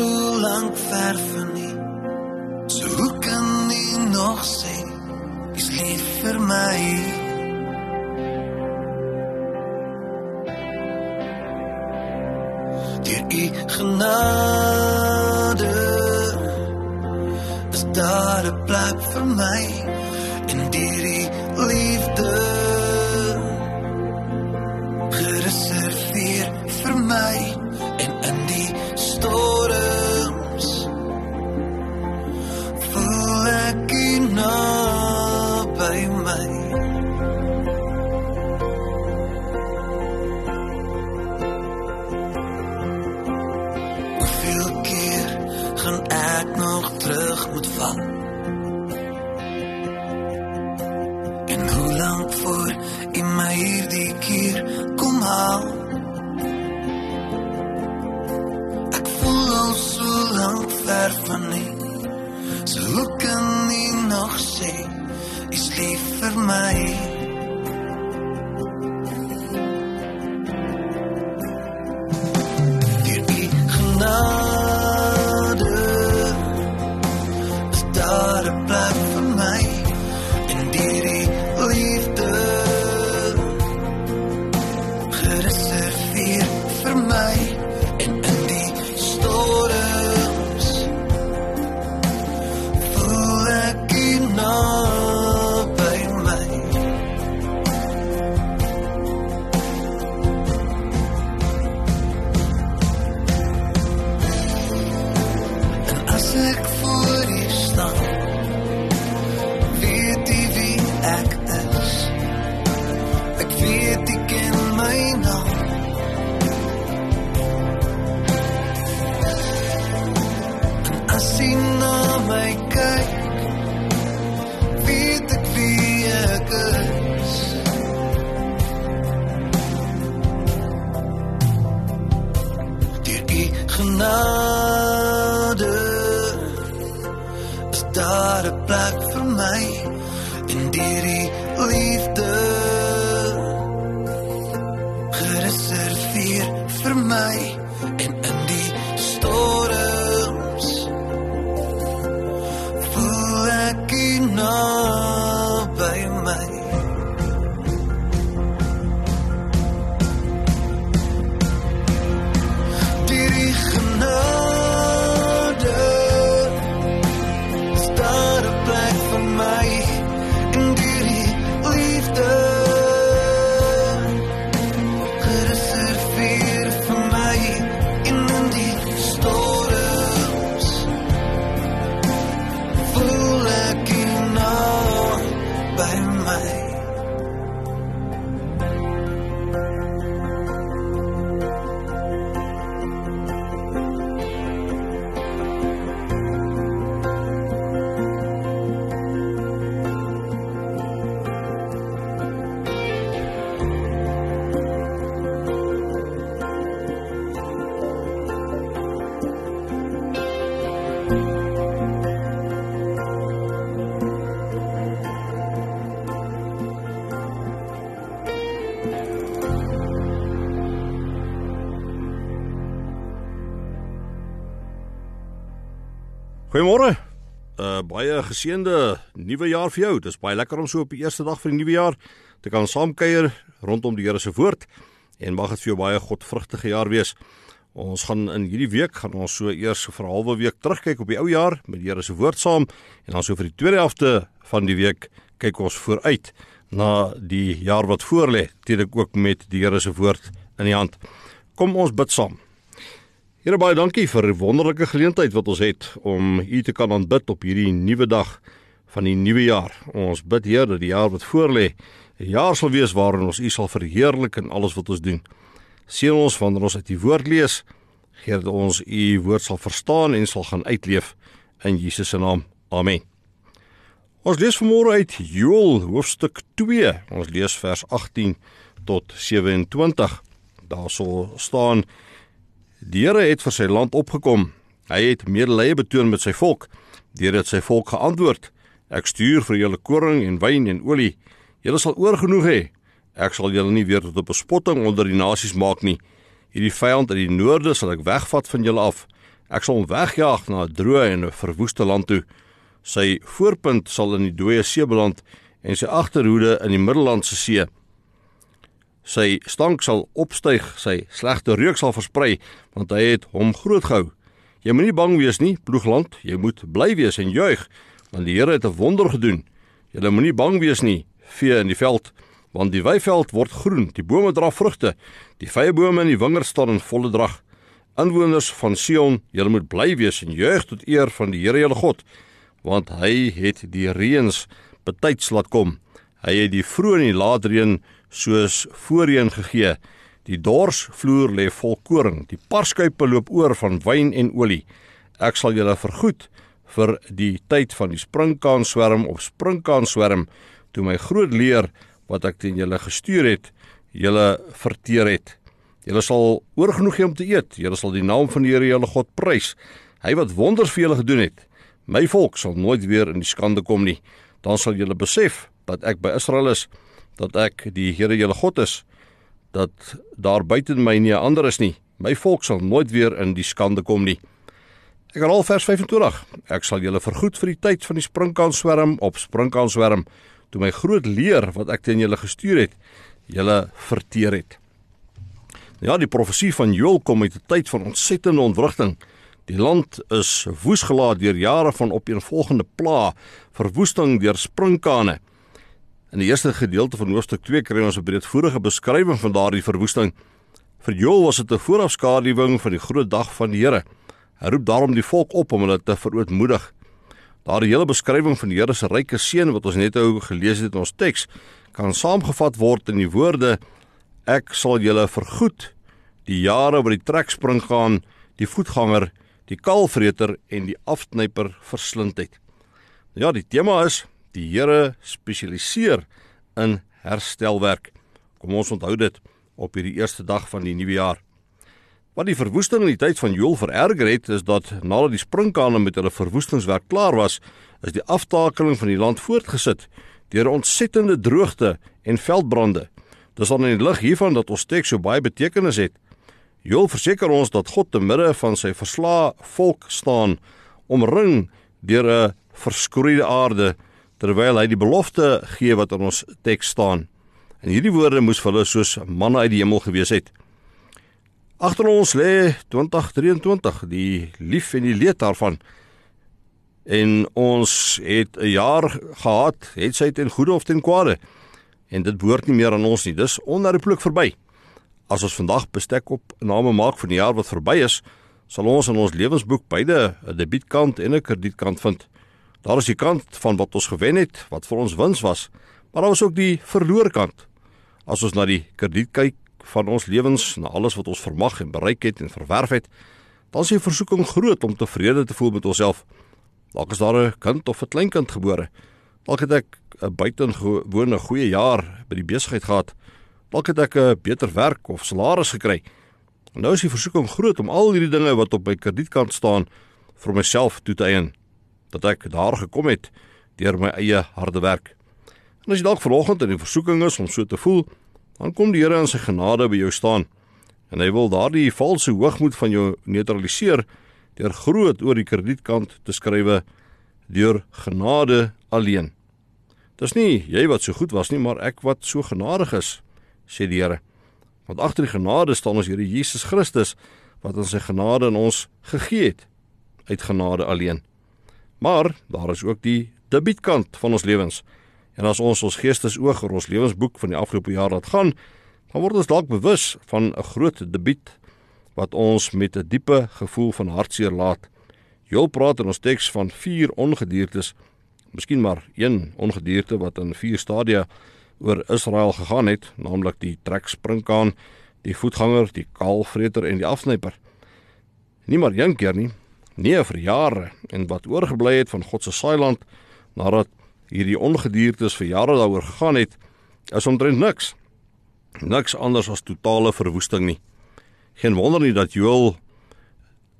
so lank ver van U. So hoe kan U nog sê U's lief vir my? Deur U genade is daar 'n plek vir my mind. Goeiemôre. uh, Baie geseënde nuwe jaar vir jou. Dit is baie lekker om so op die eerste dag van die nuwe jaar te kan saamkuier rondom die Here se woord en mag dit vir jou baie godvrugtige jaar wees. Ons gaan in hierdie week gaan ons so eers vir 'n halwe week terugkyk op die ou jaar met die Here se woord saam en dan so vir die tweede helfte van die week kyk ons vooruit na die jaar wat voorlê, dit ook met die Here se woord in die hand. Kom ons bid saam. Here baie dankie vir die wonderlike geleentheid wat ons het om U te kan aanbid op hierdie nuwe dag van die nuwe jaar. Ons bid Heer dat die jaar wat voorlê 'n jaar sal wees waarin ons U sal verheerlik in alles wat ons doen. Seën ons wanneer ons uit U woord lees, gee dat ons U woord sal verstaan en sal gaan uitleef in Jesus se naam. Amen. Ons lees vanmôre uit Joël hoofstuk 2. Ons lees vers 18 tot 27. Daar sal staan Die Here het vir sy land opgekom. Hy het medelee betoon met sy volk. Deur dit sy volk geantwoord: Ek stuur vir julle koring en wyn en olie. Julle sal oorgenoeg hê. Ek sal julle nie weer tot 'n bespotting onder die nasies maak nie. Hierdie vyand uit die noorde sal ek wegvat van julle af. Ek sal hom wegjaag na 'n droë en 'n verwoeste land toe. Sy voorpunt sal in die dooie see beland en sy agterhoede in die Middellandse See. Sy stank sal opstyg, sy slegte reuk sal versprei, want hy het hom groot gehou. Jy moenie bang wees nie, ploegland, jy moet bly wees en juig, want die Here het 'n wonder gedoen. Jy moenie bang wees nie, vee in die veld, want die weiveld word groen, die bome dra vrugte, die vyebome in die wingerd staan in volle drag. Inwoners van Sion, julle moet bly wees en juig tot eer van die Here julle God, want hy het die reëns betyds laat kom. Hy het die vroeë en die laat reën soos voorheen gegee. Die dorsvloer lê vol koring, die parskuipe loop oor van wyn en olie. Ek sal julle vergoed vir die tyd van die sprinkaan swerm of sprinkaan swerm toe my groot leer wat ek teen julle gestuur het, julle verteer het. Julle sal oorgenoeg hê om te eet. Julle sal die naam van die Here julle God prys. Hy wat wonders vir julle gedoen het. My volk sal nooit weer in die skande kom nie. Dan sal julle besef dat ek by Israel is dat ek die Here julle God is dat daar buite my nie 'n ander is nie. My volk sal nooit weer in die skande kom nie. Ek herhaal vers 25 ek sal julle vergoed vir die tyd van die sprinkaan swerm op sprinkaan swerm toe my groot leer wat ek teen julle gestuur het julle verteer het. Ja die profesie van Joël kom uit 'n tyd van ontsettende ontwrigting. Die land is woesgelaat deur jare van opeenvolgende pla, verwoesting deur sprinkane. In die eerste gedeelte van hoofstuk 2 kry ons 'n breedvoerige beskrywing van daardie verwoesting. Vir Joel was dit 'n voorafskaduwing van die groot dag van die Here. Hy roep daarom die volk op om hulle te verootmoedig. Daardie hele beskrywing van die Here se ryke seën wat ons net nou gelees het in ons teks, kan saamgevat word in die woorde: Ek sal julle vergoed die jare wat die trekspring gaan, die voetganger, die kalvreter en die afknyper verslind het. Ja, die tema is Die Here spesialiseer in herstelwerk. Kom ons onthou dit op hierdie eerste dag van die nuwe jaar. Wat die verwoesting in die tyd van Joël vererger het, is dat nadat die sprinkane met hulle verwoestingswerk klaar was, is die aftakeling van die land voortgesit deur ontsettende droogte en veldbrande. Dis dan in die lig hiervan dat ons teks so baie betekenis het. Joël verseker ons dat God te midde van sy verslae volk staan, omring deur 'n verskroeide aarde terwyl hy die belofte gee wat in ons teks staan. En hierdie woorde moes vir hulle soos manne uit die hemel gewees het. Agter ons lê 2023, die lief en die leed daarvan. En ons het 'n jaar gehad, het sy ten goeie of ten kwade. En dit behoort nie meer aan ons nie. Dis onherroepelik verby. As ons vandag bestek op name maak van die jaar wat verby is, sal ons in ons lewensboek beide 'n debietkant en 'n kredietkant vind. Daar is die kant van wat ons gewen het, wat vir ons wins was, maar daar is ook die verloor kant. As ons na die krediet kyk van ons lewens, na alles wat ons vermag en bereik het en verwerf het, dan is die versoeking groot om tevrede te voel met onsself. Dalk is daar 'n kind of 'n kleinkind gebore. Dalk het ek 'n buitengewone goeie jaar by die besigheid gehad. Dalk het ek 'n beter werk of salaris gekry. En nou is die versoeking groot om al hierdie dinge wat op my kredietkant staan vir myself toe te eien dat ek daar gekom het deur my eie harde werk. En as jy dalk vanoggend in die versoeking is om so te voel, dan kom die Here in sy genade by jou staan en hy wil daardie valse hoogmoed van jou neutraliseer deur groot oor die kredietkant te skrywe deur genade alleen. Dis nie jy wat so goed was nie, maar ek wat so genadig is, sê die Here. Want agter die genade staan ons Here Jesus Christus wat ons sy genade in ons gegee het uit genade alleen. Maar daar is ook die debietkant van ons lewens. En as ons ons geestesoog oor ons lewensboek van die afgelope jaar laat gaan, dan word ons dalk bewus van 'n groot debiet wat ons met 'n diepe gevoel van hartseer laat. Joel praat in ons teks van vier ongediertes, miskien maar een ongedierte wat in vier stadia oor Israel gegaan het, naamlik die trekspringkaan, die voetganger, die kaalvreter en die afsnyper. Nie maar een keer nie, nee vir jare en wat oorgebly het van God se saailand nadat hierdie ongediertes vir jare daaroor gegaan het, is omtrent niks. Niks anders as totale verwoesting nie. Geen wonder nie dat Joel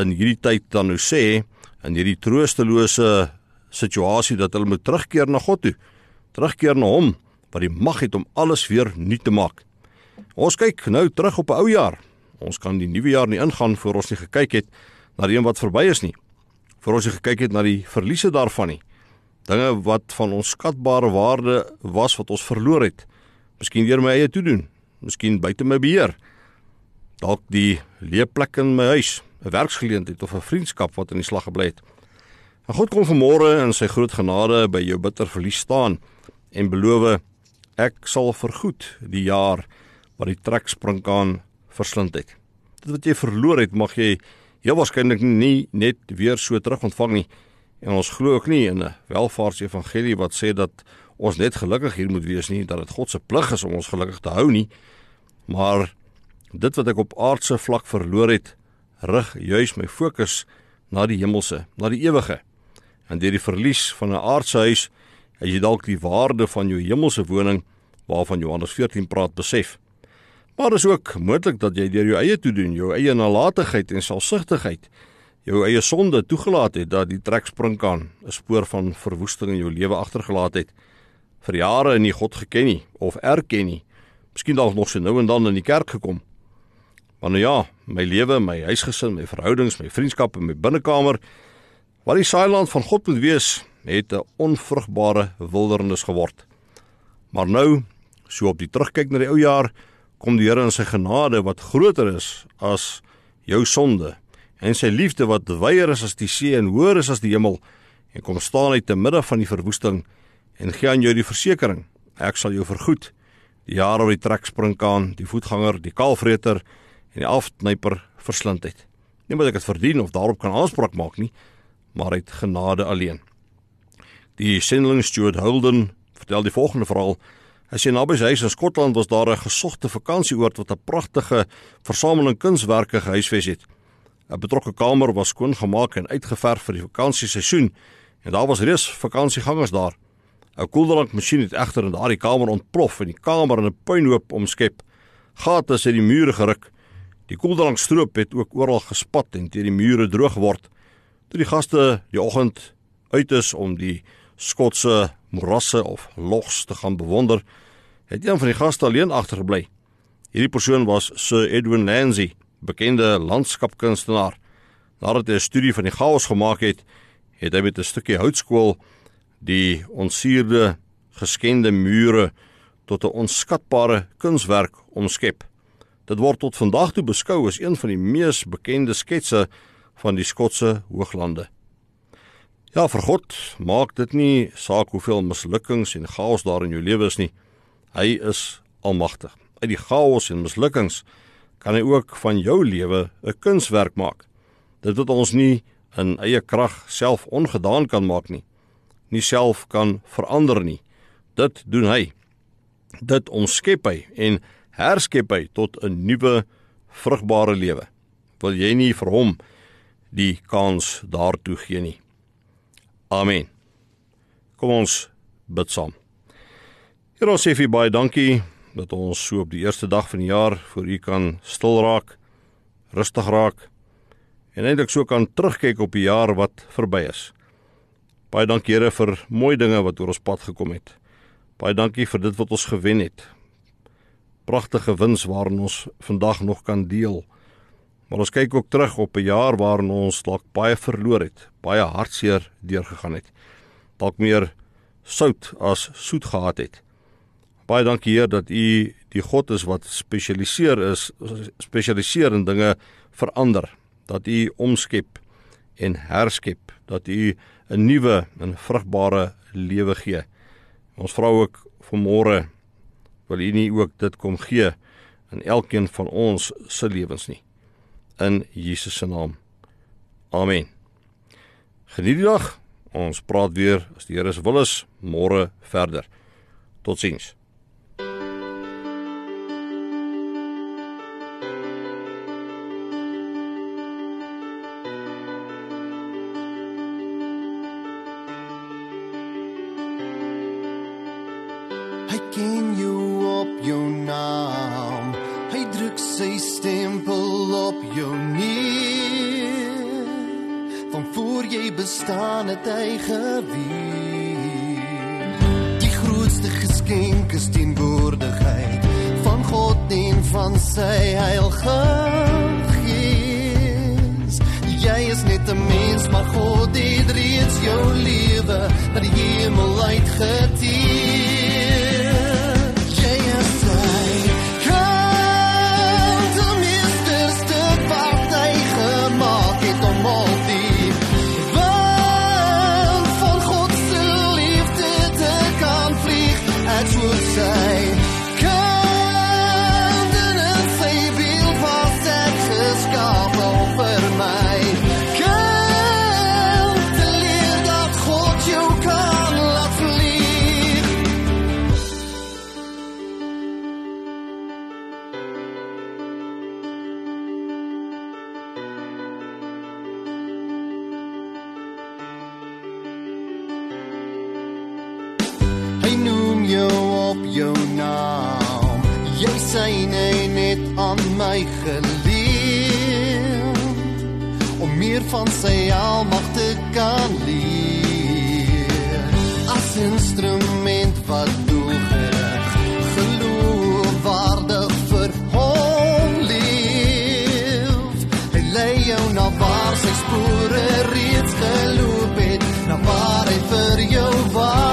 in hierdie tyd dan nou sê in hierdie troostelose situasie dat hulle moet terugkeer na God toe. Terugkeer na hom wat die mag het om alles weer nuut te maak. Ons kyk nou terug op 'n ou jaar. Ons kan die nuwe jaar nie ingaan voor ons nie gekyk het na die een wat verby is nie. Voor ons nie gekyk het na die verliese daarvan nie. Dinge wat van ons skatbare waarde was wat ons verloor het. Miskien deur my eie toedoen, miskien buite my beheer. Dalk die leeplek in my huis, 'n werksgeleentheid of 'n vriendskap wat in die slag gebly het. En God kom vanmôre in sy groot genade by jou bitter verlies staan en beloof ek sal vergoed die jaar wat die trekspringkaan verslind het. Dit wat jy verloor het, mag jy heel waarskynlik nie net weer so terug ontvang nie. En ons glo ook nie in 'n welvaartsevangelie wat sê dat ons net gelukkig hier moet wees nie, dat dit God se plig is om ons gelukkig te hou nie. Maar dit wat ek op aardse vlak verloor het, rig juis my fokus na die hemelse, na die ewige. En deur die verlies van 'n aardse huis, het jy dalk die waarde van jou hemelse woning waarvan Johannes 14 praat besef. Maar is ook moontlik dat jy deur jou eie toedoen, jou eie nalatigheid en selfsugtigheid, jou eie sonde toegelaat het dat die trekspringkaan 'n spoor van verwoesting in jou lewe agtergelaat het. Vir jare nie God geken nie of erken nie. Miskien dalk nog so nou en dan in die kerk gekom. Maar nou ja, my lewe, my huisgesin, my verhoudings, my vriendskappe, my binnekamer, wat die saailand van God moet wees, het 'n onvrugbare wildernis geword. Maar nou, so op die terugkyk na die ou jaar, kom die Here in sy genade wat groter is as jou sonde en sy liefde wat wyer is as die see en hoër is as die hemel en kom staan uit te midde van die verwoesting en gee aan jou die versekering ek sal jou vergoed. Die jare wat die trekspringkaan die voetganger die kaalvreter en die afknyper verslind het. Nie omdat ek dit verdien of daarop kan aanspraak maak nie maar uit genade alleen. Die sendeling Stuart Holden vertel die volgende verhaal As jy naby sy huis in Skotland was daar 'n gesogte vakansieoord wat 'n pragtige versameling kunswerke gehuisves het. 'n Betrokke kamer was skoon gemaak en uitgeverf vir die vakansieseisoen en daar was reeds vakansiegangers daar. 'n Koeldrankmasjien het egter in daardie kamer ontplof en die kamer in 'n puinhoop omskep. Gate is uit die mure geruk. Die koeldranksstroop het ook oral gespat en teen die mure droog geword. Toe die gaste die oggend uit is om die Skotse morasse of logs te gaan bewonder, het een van die gaste alleen agtergebly. Hierdie persoon was Sir Edwin Landsey, bekende landskapkunstenaar. Nadat hy 'n studie van die chaos gemaak het, het hy met 'n stukkie houtskool die onsuurde geskende mure tot 'n onskatbare kunswerk omskep. Dit word tot vandag toe beskou as een van die mees bekende sketse van die Skotse Hooglande. Ja, vir God maak dit nie saak hoeveel mislukkings en chaos daar in jou lewe is nie. Hy is almagtig. Uit die chaos en mislukkings kan hy ook van jou lewe 'n kunswerk maak. Dit wat ons nie in eie krag self ongedaan kan maak nie, nie self kan verander nie. Dit doen hy. Dit omskep hy en herskep hy tot 'n nuwe vrugbare lewe. Wil jy nie vir hom die kans daartoe gee nie? Amen. Kom ons bid saam. Here ons sê vir baie dankie dat ons so op die eerste dag van die jaar voor U kan stil raak, rustig raak en eintlik so kan terugkyk op die jaar wat verby is. Baie dankie Here vir mooi dinge wat oor ons pad gekom het. Baie dankie vir dit wat ons gewen het. Pragtige wins waarin ons vandag nog kan deel. Maar ons kyk ook terug op 'n jaar waarin ons dalk baie verloor het, baie hartseer deurgegaan het. Dalk meer sout as soet gehad het. Baie dankie Heer dat U die God is wat spesialiseer is spesialiseer in dinge verander, dat U omskep en herskep, dat U 'n nuwe en vrugbare lewe gee. Ons vra ook vanmôre wil U nie ook dit kom gee in elkeen van ons se lewens nie. In Jesus se naam. Amen. Geniet die dag. Ons praat weer as die Here se wil is môre verder. Totsiens. Hy ken jou op jou naam. Hy druk sy op jou neer. Van voor jy bestaan het hy geweet. Die grootste geskenk is teenwoordigheid van God en van sy heilige Gees. Jy is net 'n mens, maar God het reeds jou lewe na die hemel uitgeteer. Op jou naam. Jy syne net aan my geleer om meer van sy almag te kan leer. As instrument wat doelgerig geloofwaardig vir hom leef. Hy lei jou na waar sy spore reeds geloop het, na waar hy vir jou wag.